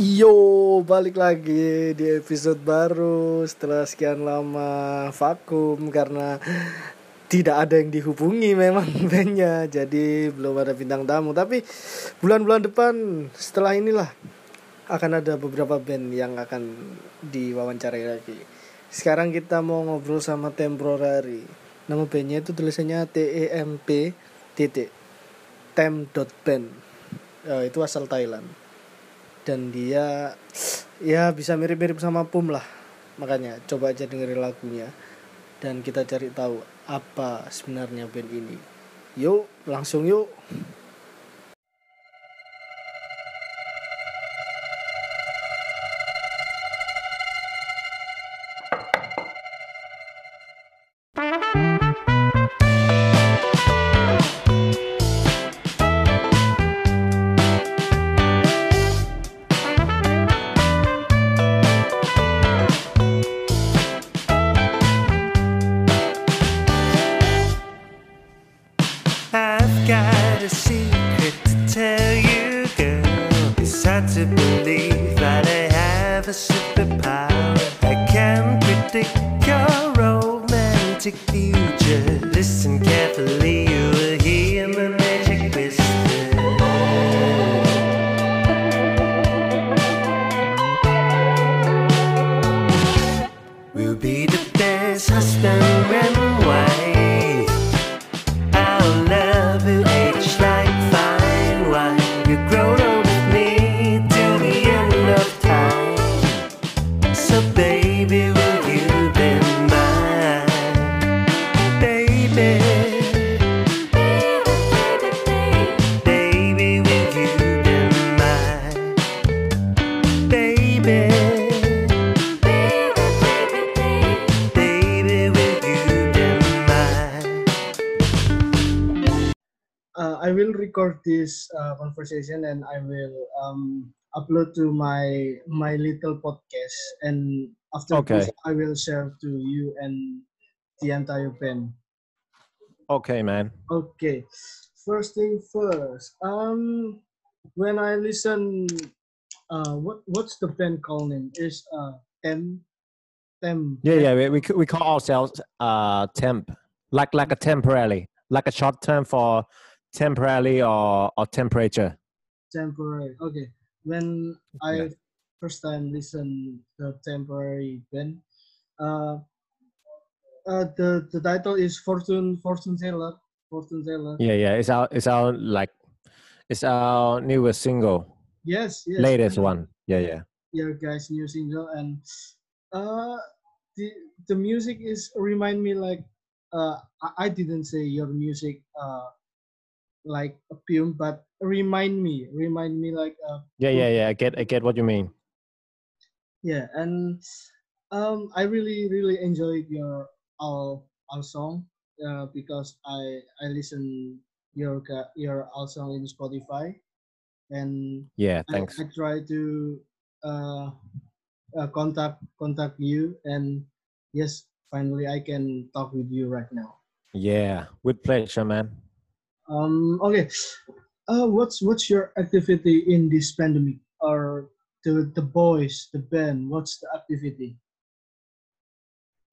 Yo, balik lagi di episode baru setelah sekian lama vakum karena tidak ada yang dihubungi memang bandnya. Jadi belum ada bintang tamu. Tapi bulan-bulan depan setelah inilah akan ada beberapa band yang akan diwawancarai lagi. Sekarang kita mau ngobrol sama Temporary. Nama bandnya itu tulisannya T E M P titik tem dot band. Eh, itu asal Thailand dan dia ya bisa mirip-mirip sama Pum lah. Makanya coba aja dengerin lagunya. Dan kita cari tahu apa sebenarnya band ini. Yuk langsung yuk this uh, conversation and I will um, upload to my my little podcast and after Okay. this I will share to you and the entire band Okay, man. Okay, first thing first. Um, when I listen, uh, what what's the band call name? Is uh Tem, Tem. Yeah, yeah. We we, we call ourselves uh temp, like like a temporary, like a short term for temporary or or temperature. Temporary. Okay. When I first time listen the temporary band, uh, uh the the title is Fortune Fortune Teller. Fortune Teller. Yeah, yeah. It's our it's our like it's our newest single, Yes. Yes. latest one. Yeah, yeah. Yeah, guys' new single and uh the the music is remind me like uh I, I didn't say your music uh like a Phum but remind me remind me like uh Yeah, yeah, yeah. I get I get what you mean. yeah and um I really really enjoyed your all all song uh because I I listen your your all song in Spotify and Yeah, I, thanks. I try to uh, uh, contact contact you, and yes, finally I can talk with you right now. Yeah, with pleasure, man. Um, okay, uh, what's what's your activity in this pandemic, or the the boys, the band? What's the activity?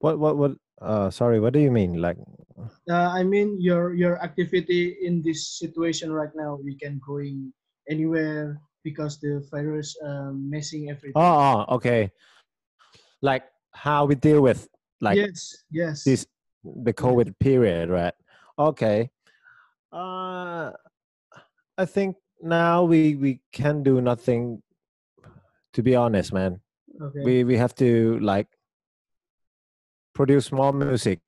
What what what? Uh, sorry. What do you mean? Like, Uh, I mean your your activity in this situation right now. We can going anywhere because the virus um, messing everything. oh, oh, okay. Like how we deal with like yes, yes. this the COVID period, right? Okay. Uh, I think now we we can do nothing. To be honest, man, okay. we we have to like produce more music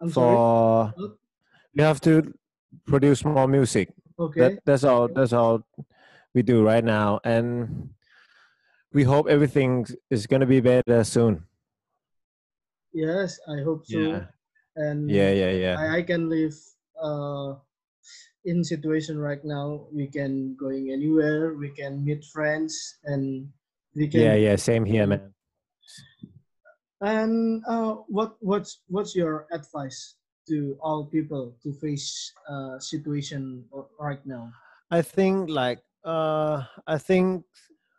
I'm for. What? We have to produce more music. Okay. That that's all. That's all we do right now, and we hope everything is gonna be better soon. Yes, I hope so. Yeah. And Yeah, yeah, yeah. I, I can live uh in situation right now. We can going anywhere. We can meet friends, and we can. Yeah, yeah. Same here, man. And uh, what what's what's your advice to all people to face uh situation right now? I think like uh I think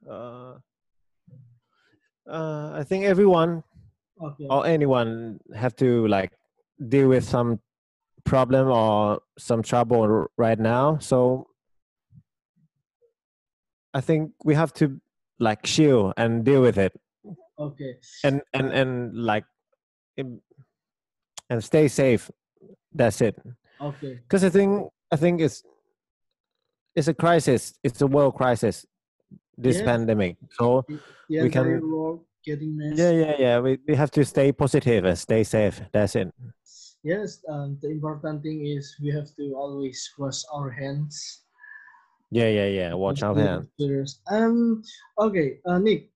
Uh, uh, I think everyone Okay. or anyone have to like deal with some problem or some trouble right now. So I think we have to like chill and deal with it Okay. and and and like and stay safe. That's it. Okay. Because I think I think it's it's a crisis. It's a world crisis. This Yes. pandemic. So The We can- getting yeah, yeah, yeah. We we have to stay positive and stay safe. That's it. Yes. Um, the important thing is we have to always wash our hands. Yeah, yeah, yeah. Watch our Yes, hand. yes. Um. Okay. Uh, Nick,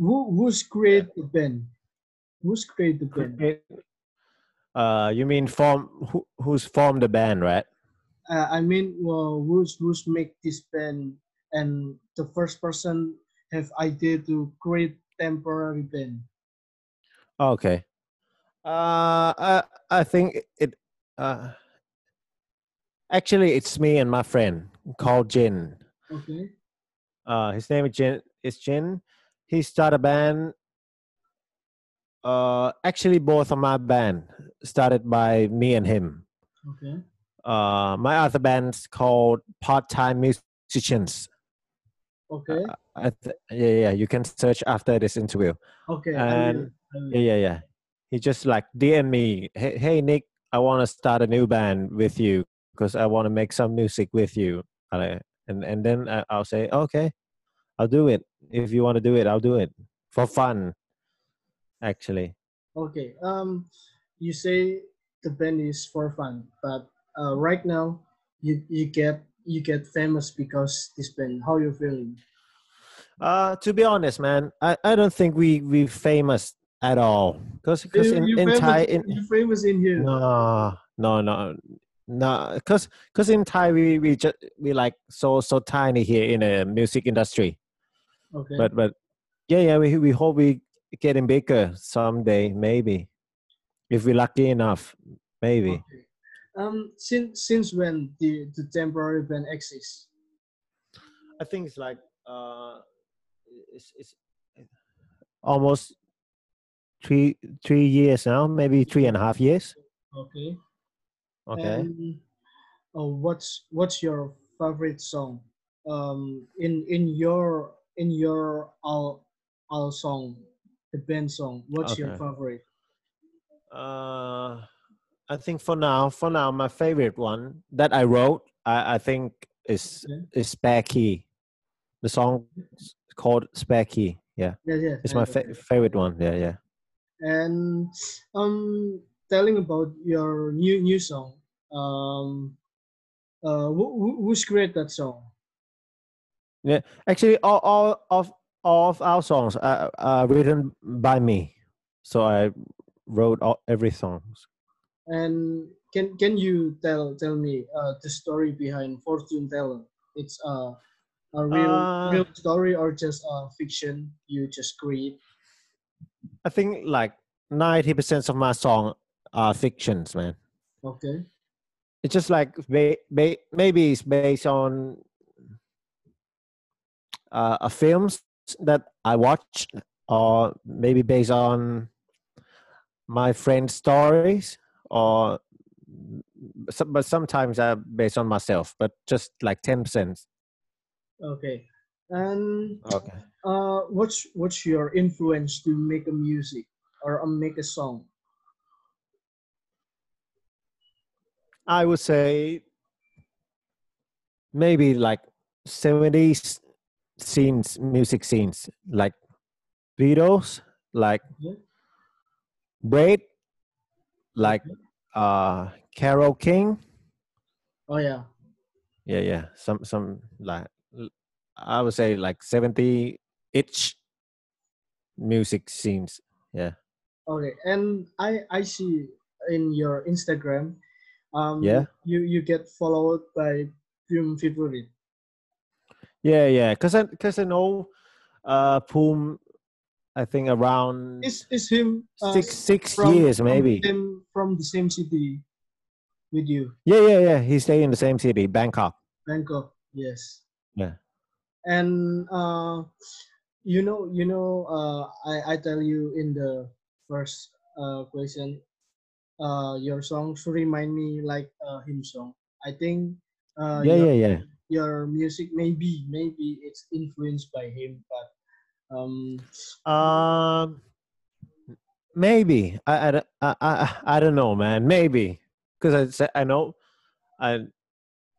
who who's create the band? Who's create the band? Uh, you mean form? Who, who's formed the band, right? Uh, I mean, well, who's who's make this band and the first person have idea to create temporary band. Okay. Uh, I I think it. Uh, actually, it's me and my friend called Jin. Okay. Uh, his name is Jin. Is Jin. He started a band. Uh, actually, both of my band started by me and him. Okay. Uh, my other band's called Part Time Musicians. Okay. I th- yeah, yeah. You can search after this interview. Okay. I and- will, I will. Yeah, yeah, yeah. He just like DM me, hey, hey Nick, I want to start a new band with you because I want to make some music with you. And and then I'll say, okay, I'll do it. If you want to do it, I'll do it for fun. Actually, Okay. Um, you say the band is for fun, but uh, right now you you get you get famous because this band. How you feeling? uh, to be honest, man, I, I don't think we we famous at all because because in in Thai in you famous in here. No, no, no, no. Because because in Thai we we just we like so so tiny here in the music industry. Okay. But but yeah yeah we we hope we getting bigger someday maybe if we're lucky enough maybe. Okay. Um, since since when the the temporary band exists? I think it's like uh it's it's almost three three years now maybe three and a half years. Okay. Okay. And uh, what's what's your favorite song? Um, in in your in your all all song, the band song. What's your favorite? Uh, I think for now, for now, my favorite one that I wrote, I, I think is Okay. is Spare Key. The song is called Spare Key. Yeah, Yes, yes. it's my fa- favorite one. Yeah, yeah. And um, telling about your new new song. Um, uh, who, who who's create that song? Yeah, actually, all, all of all of our songs are, are written by me, so I wrote all, every songs. And can can you tell tell me uh, the story behind Fortune Teller? It's uh, a real Uh, real story or just a fiction you just create? I think like ninety percent of my song are fictions, man. Okay. it's just like ba- ba- maybe it's based on uh, a films that I watched, or maybe based on my friends' stories, or but sometimes I based on myself. But just like ten percent. Okay. And Okay. Uh, what's what's your influence to make a music or uh, make a song? I would say maybe like seventies scenes, music scenes, like Beatles, like Yeah. Braid, like uh Carole King. Oh yeah. Yeah, yeah. Some some like I would say like seventy each music scenes. Yeah. Okay. And I I see in your Instagram, um, Yeah. you you get followed by Phum Viphurit. Yeah, yeah. Cause I cause I know uh Phum I think around Is is him uh, six six from- years from maybe. same, from the same city with you, Yeah, yeah, yeah. He stay in the same city, Bangkok. Bangkok. Yes. Yeah. And uh, you know, you know. Uh, I I tell you in the first uh question. Uh, your songs remind me like uh, him song. I think. Uh, yeah, your, yeah, yeah. Your music maybe maybe it's influenced by him, but um. Um, maybe I, I, don't- I, I, I don't know, man. Maybe because I said I know, I,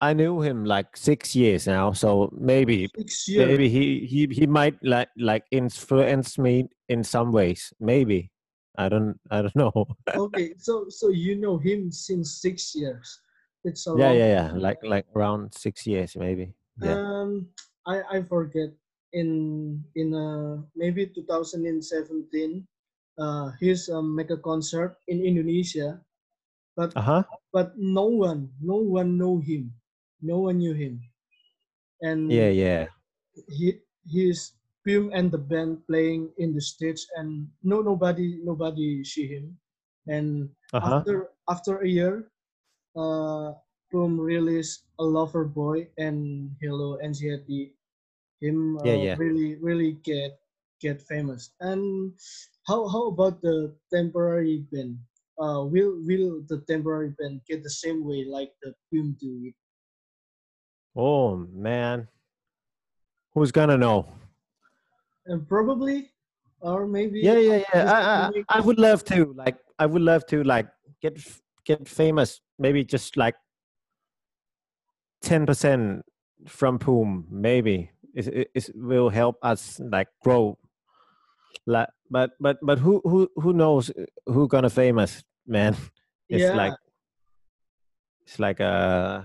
I knew him like six years now, so maybe maybe he, he he might like like influence me in some ways. Maybe I don't I don't know. okay, so so you know him since six years. It's a yeah, yeah, yeah. time. Like like around six years, maybe. Yeah. Um, I I forget in in uh maybe 2017. Uh, he's um, make a concert in Indonesia, but Uh huh. but no one no one know him, no one knew him, and Yeah, yeah. he he's him and the band playing in the stage and no nobody nobody see him, and Uh huh. after after a year, uh, Boom released a Lover Boy and Hello Anxiety. Him uh, Yeah, yeah. really really get get famous. And how how about the temporary band? Uh, will will the temporary band get the same way like the Boom do it? Oh man, who's gonna know? And probably, or maybe Yeah, yeah, yeah. I, I, I would love to like. I would love to like get get famous. Maybe just like ten percent from Phum. Maybe it, it, it will help us like grow. Like, but but but who who who knows uh, who gonna famous man? It's yeah. like it's like uh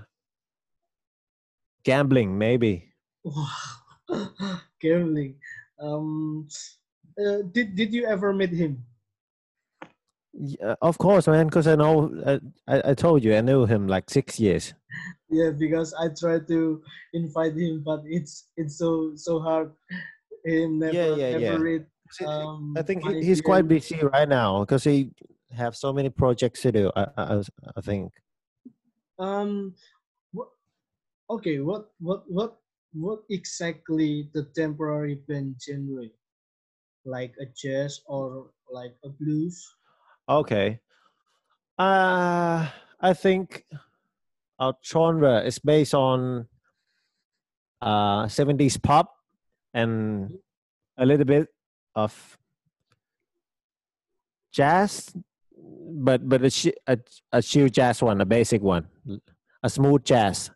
gambling. Maybe. Wow, gambling. Um, uh, did did you ever meet him? Yeah, of course, man. Because I know uh, I I told you I knew him like six years. Yeah, because I tried to invite him, but it's it's so so hard. Him never Yeah, yeah, yeah. read. Um, I think he, he's quite busy right now because he have so many projects to do. I I, I- think. Um? Okay, what what what what exactly the temporary band genre? Like a jazz or like a blues? Okay. Uh I think our genre is based on uh 70s pop and a little bit of jazz but but a, a, a chill jazz one, a basic one, a smooth jazz,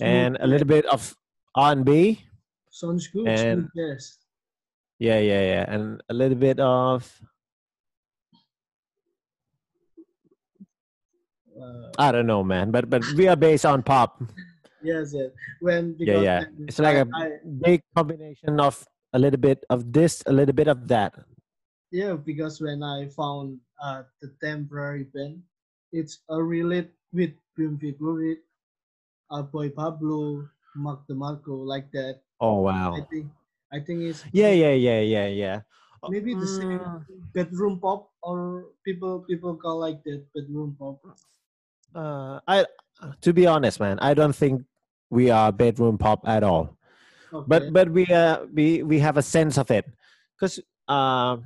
and a little bit of R&B. sounds good. and- jazz. Yeah, yeah, yeah, and a little bit of Uh, I don't know, man, but but we are based on pop. yes, yes. When Yeah, because yeah. It's like a I- big combination of a little bit of this, a little bit of that. Yeah, because when I found uh, the temporary band, it's a relate with Viphurit, uh, Boy Pablo, Mac DeMarco, like that. Oh wow! I wow. think I think it's Yeah, yeah, yeah, yeah, yeah. Oh, maybe the same mm, bedroom pop or people people call like that bedroom pop. Uh, I to be honest, man, I don't think we are bedroom pop at all. Okay. But but we uh we we have a sense of it, because uh,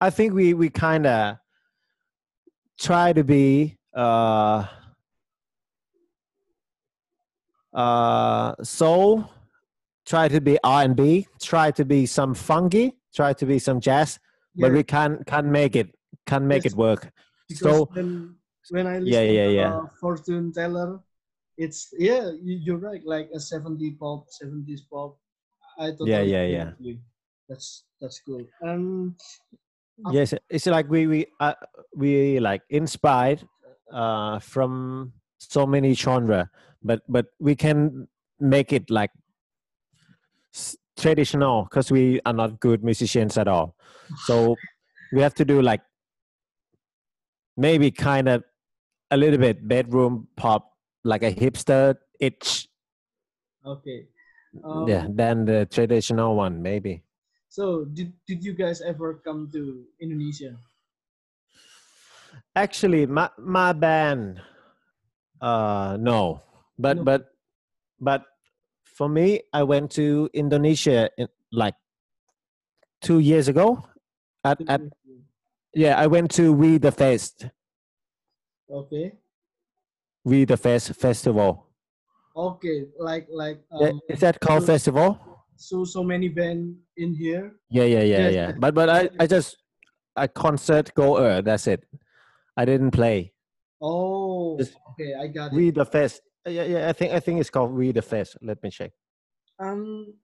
I think we we kind of try to be uh uh soul, try to be R and B, try to be some funky, try to be some jazz, but we can't can't make it can't make Yes. it work. because so- when when I listen Yeah, yeah, to yeah. uh, Fortune Teller, it's yeah you, you're right like a 70s pop 70s pop. I totally Yeah, yeah, yeah. you. That's that's cool. Um, yes it's like we we uh, we like inspired uh from so many genre but but we can make it like s- traditional because we are not good musicians at all so we have to do like maybe kind of a little bit bedroom pop like a hipster itch okay. Um, yeah than the traditional one maybe So did did you guys ever come to Indonesia? Actually, my my band, uh, no, but No. but but for me, I went to Indonesia in, like two years ago. At at yeah, I went to We the Fest, Okay. We the Fest festival. Okay. Like like um, is that called so- festival? so so many band in here. Yeah, yeah, yeah, Yes, yeah. But but I I just a concert goer. That's it. I didn't play. Oh. Okay, I got it. We the Fest. Yeah, yeah. I think I think it's called We the Fest. Let me check. Um.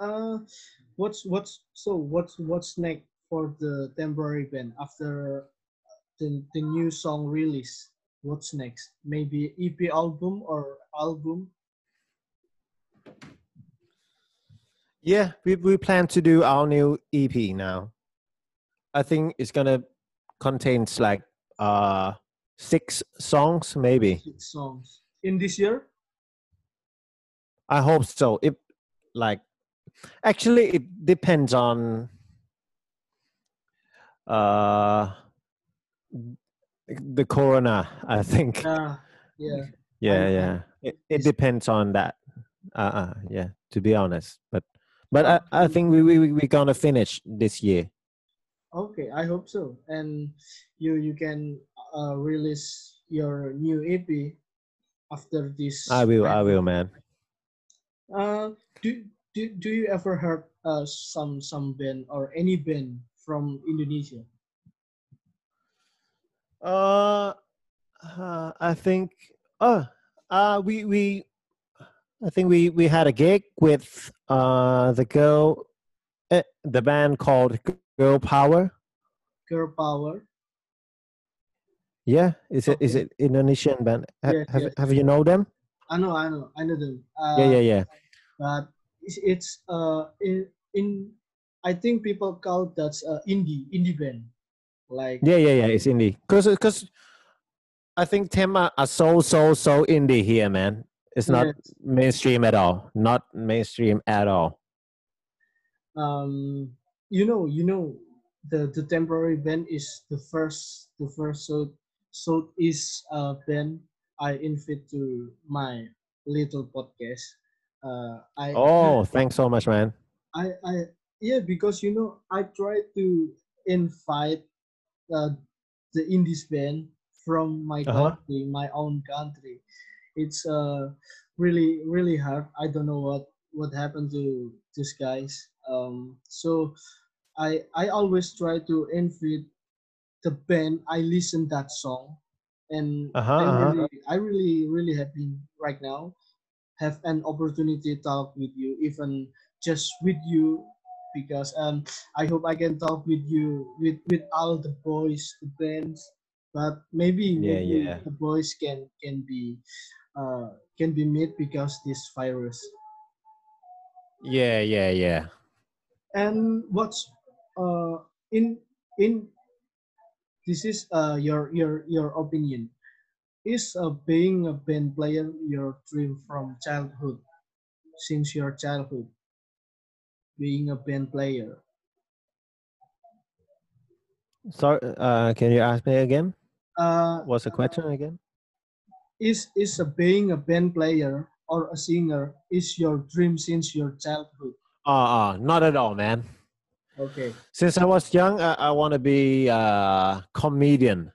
Uh. What's what's so what's what's next for the temporary band after the the new song release? What's next? Maybe EP album or album? Yeah, we we plan to do our new EP now. I think it's gonna contains like uh six songs maybe. Six songs in this year. I hope so. If like actually it depends on uh the corona, I think. Yeah. Yeah. Yeah, yeah. It, it depends on that. Uh, uh yeah, to be honest. But but I, I think we we we we gonna finish this year. Okay, I hope so. And you you can uh, release your new EP after this. I will, I will, man. Uh, do, do, do you ever heard uh, some some band or any band from Indonesia? Uh, uh I think uh uh we we I think we we had a gig with uh the girl eh, the band called Girl Power. Girl Power. Yeah, is it is Okay. it Indonesian band? Ha- Yes, have yes. have you know them? I know, I know, I know them. Uh, yeah, yeah, yeah. But it's, it's uh in in I think people call that's uh, indie indie band. Like Yeah, yeah, yeah. It's indie. Cause, cause I think Tema are so, so, so indie here, man. It's not Yes. mainstream at all. Not mainstream at all. um you know you know the the temporary band is the first the first so southeast uh band i invite to my little podcast uh i Oh, thanks so much, man. i i yeah because you know i try to invite uh the indies band from my Uh-huh. country my own country it's uh really really hard i don't know what what happened to these guys um so i i always try to invite the band i listen that song and Uh-huh, I, uh-huh. really, I really really happy right now have an opportunity to talk with you even just with you because um i hope i can talk with you with with all the boys the bands but maybe, Yeah, maybe yeah. the boys can can be uh can be meet because this virus Yeah, yeah, yeah. and what's uh in in this is uh your your your opinion is uh, being a band player your dream from childhood since your childhood being a band player Sorry, uh, can you ask me again? uh What's the question again? is is a being a band player or a singer is your dream since your childhood Oh, oh, not at all, man. Okay Since I was young, I, I want to be a comedian.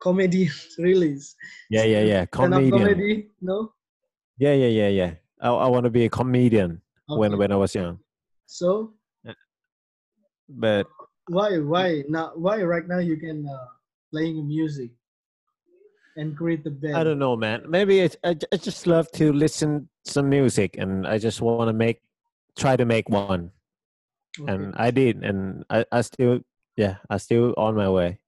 comedy release Yeah, yeah, yeah. Comedian. comedy no Yeah, yeah, yeah, yeah. I, I want to be a comedian when Okay. when I was young. so But why why now why right now you can uh, playing music and create the band I don't know, man. Maybe it's, I, I just love to listen some music, and I just want to make, try to make one, Okay. and I did, and I, I still, yeah, I still on my way.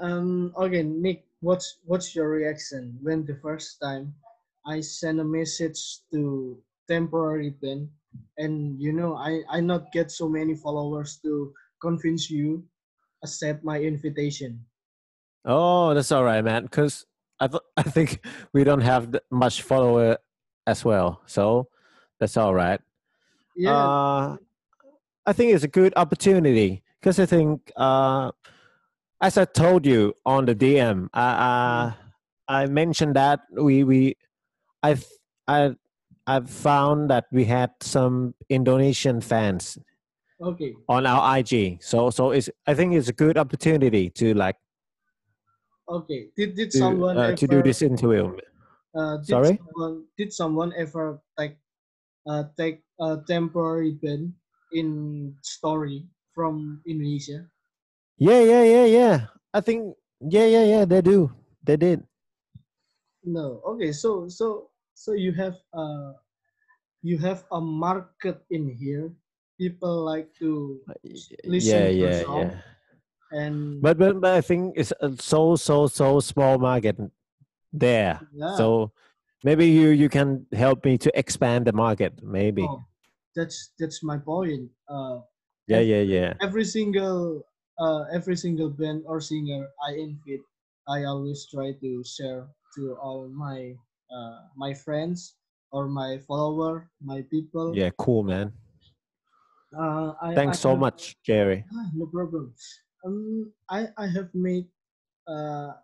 um okay nick what's what's your reaction when the first time i send a message to temporary band and you know i i not get so many followers to convince you accept my invitation Oh, that's all right, man. Because I th- I think we don't have much follower as well, so that's all right. Yeah Uh, I think it's a good opportunity because I think, uh, as I told you on the DM, I, uh, I mentioned that we we, I th- I I've found that we had some Indonesian fans Okay. on our IG. So so it's I think it's a good opportunity to like Okay. Did did to, someone uh, ever to do this interview. Uh, did Sorry? Someone, did someone ever take uh, take a temporary ban in story from Indonesia? Yeah, yeah, yeah, yeah. I think yeah, yeah, yeah. They do. They did. No. Okay. So so so you have uh you have a market in here. People like to listen yeah, to yeah, song. yeah. and But, but but I think it's a so so so small market there. yeah. So maybe you you can help me to expand the market. Maybe. oh, that's that's my point. Uh, Yeah, yeah, yeah. every single uh every single band or singer I invite, I always try to share to all my uh my friends or my follower, my people. Yeah, cool, man. Uh, I, Thanks I so have- much, Jerry. Ah, no problem. Um, I I have made uh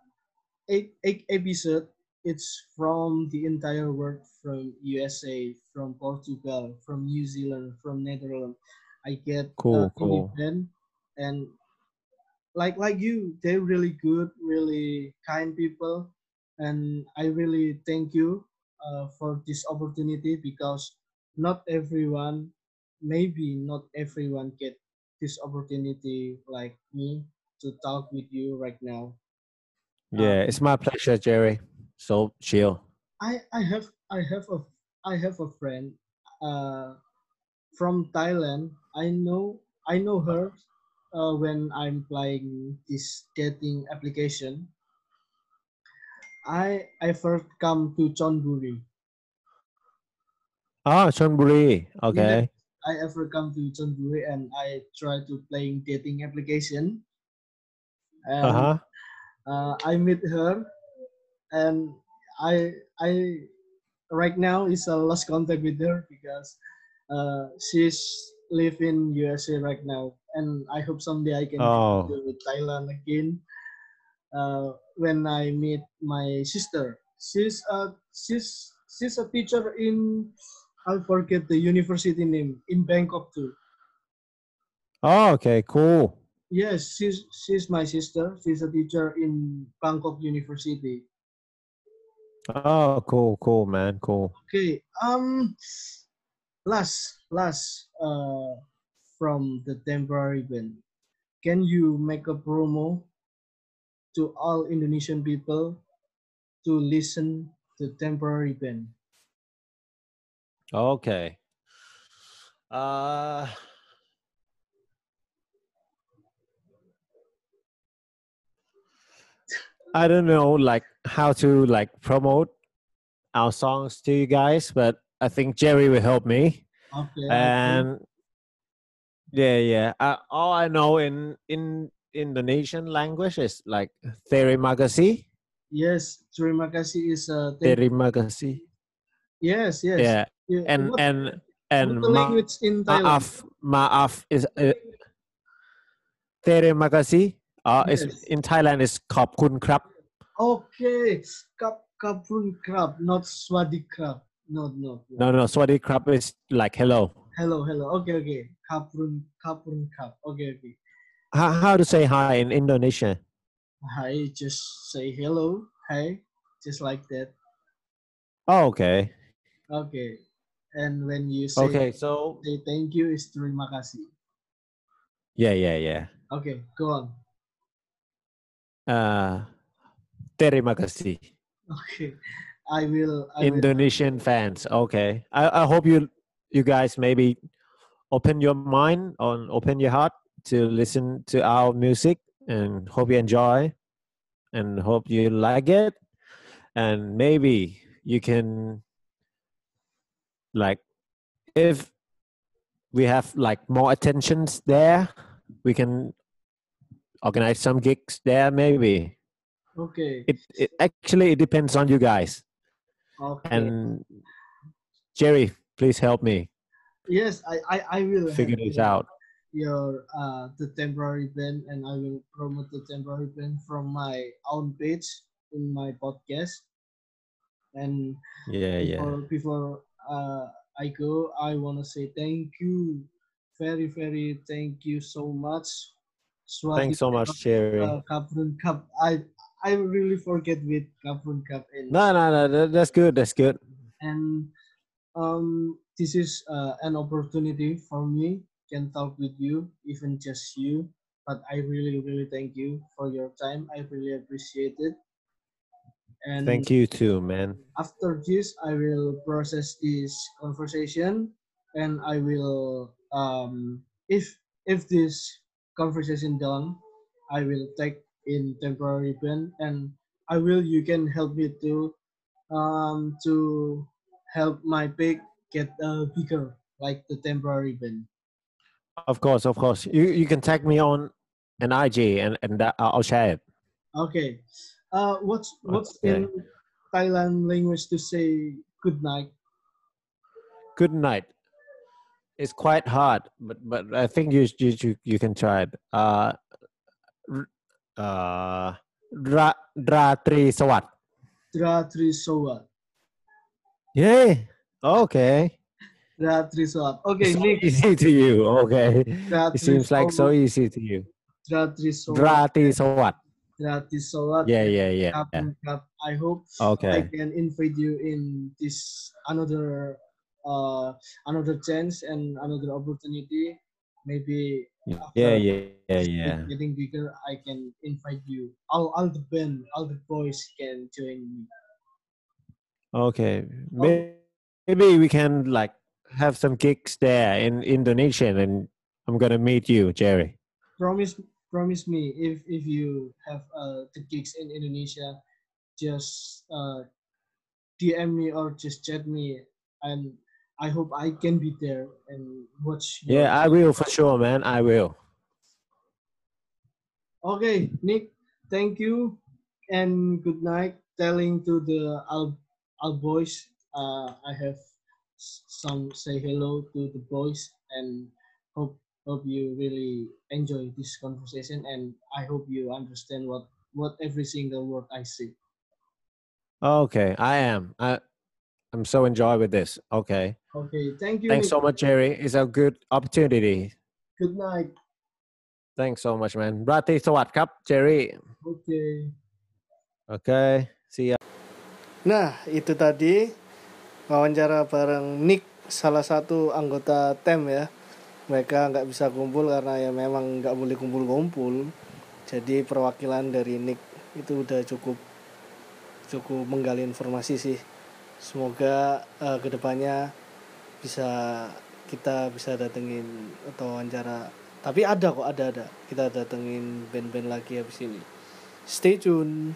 eight eight episode. It's from the entire world, from USA, from Portugal, from New Zealand, from Netherlands. I get Cool, uh, cool. independent and like like you, they're really good, really kind people, and I really thank you uh, for this opportunity because not everyone, maybe not everyone get this opportunity like me to talk with you right now. Yeah, it's my pleasure, Jerry. So chill. I I have I have a I have a friend uh from Thailand. I know I know her uh, when I'm playing this dating application. I I first come to Chonburi. Ah, Chonburi. Okay. I ever come to Chonburi and I try to playing dating application. And Uh huh. uh, I meet her, and I I right now is a lost contact with her because uh, she's live in USA right now, and I hope someday I can Oh. go to Thailand again. Uh, when I meet my sister, she's a she's she's a teacher in I forget the university name in Bangkok too. Oh, okay. Cool. Yes, she's she's my sister. She's a teacher in Bangkok University. Oh, cool, cool, man. Cool. Okay. Um, last last uh from the temporary ban, can you make a promo to all Indonesian people to listen to temporary ban? Okay. Uh I don't know like how to like promote our songs to you guys, but I think Jerry will help me. Okay. okay. And yeah, yeah. Uh, all I know in in Indonesian language is like terima kasih, yes, terima kasih is uh, thank- terima kasih. yes yes. Yeah, Yeah, and what- and and what the ma- language in Thailand. maaf maaf is uh, terima kasih. Uh, is Yes. in Thailand is ขอบคุณครับ Okay, cup kaprun crab, not swadi crab. No, no, no. No, no, swadi crab is like hello. Hello, hello. Okay, okay. Kaprun, kaprun crab. Okay, okay. How, how to say hi in Indonesia? Hi, just say hello. Hi, just like that. Oh, okay. Okay. And when you say okay, so say thank you is terima kasih. Yeah, yeah, yeah. Okay, go on. Uh, terima kasih. Okay, I will. I will. Indonesian fans. Okay. I, I hope you you guys maybe open your mind on open your heart to listen to our music and hope you enjoy and hope you like it and maybe you can like if we have like more attentions there we can organize some gigs there maybe Okay. it, it actually it depends on you guys Okay. and Jerry, please help me yes, I I, I will figure this out. your uh the temporary band and I will promote the temporary band from my own page in my podcast. And Yeah, yeah. before before uh, I go, I wanna say thank you, very very thank you so much. Thanks so much, Jerry. Uh, Kaprun Cup. I I really forget with Kaprun Cup and No, no, no. that- That's good. That's good. and um, this is uh, an opportunity for me can talk with you even just you but i really really thank you for your time i really appreciate it and Thank you too, man. after this i will process this conversation and i will um if if this conversation done i will take in temporary ban and i will you can help me to um to help my pig get uh, bigger like the temporary ban Of course, of course. You you can tag me on an IG and and that, I'll I'll share it. okay uh what's what's Okay. in thailand language to say good night Good night. It's quite hard, but but I think you you you, you can try it. Uh, r- uh, ra ratri sawat. Ratri Sowat. Yay. Okay. Ratri Sowat. Okay, so Nick. easy to you. Okay. Ratri It seems like so easy to you. Ratri Sowat. Rati sawat. Ratri Sowat. Yeah, yeah, yeah. yeah. I hope okay. I can invite you in this another uh another chance and another opportunity. Maybe Yeah, yeah, yeah, yeah. getting bigger, I can invite you. All all the band, all the boys can join me. Okay. May- Maybe we can like have some gigs there in Indonesia, and I'm gonna meet you, Jerry. Promise promise me if if you have uh the gigs in Indonesia, just uh DM me or just chat me and I hope I can be there and watch. Yeah, I will for sure, man. I will. Okay, Nick, thank you and good night. Telling to the Al, Al boys, uh, I have some say hello to the boys and hope hope you really enjoy this conversation and I hope you understand what what every single word I say. Okay, I am. I I'm so enjoy with this. Okay. Okay, thank you. Thanks so much, Jerry. It's a good opportunity. Good night. Thanks so much, man. Rati sawat kap, Jerry. Okay. Okay. See ya. Nah, itu tadi wawancara bareng Nick, salah satu anggota TEM ya. Mereka nggak bisa kumpul karena ya memang nggak boleh kumpul-kumpul. Jadi perwakilan dari Nick itu udah cukup cukup menggali informasi sih. Semoga eh, ke depannya bisa kita bisa datengin atau wawancara. Tapi ada kok, ada ada. Kita datengin band-band lagi habis ini. Stay tune.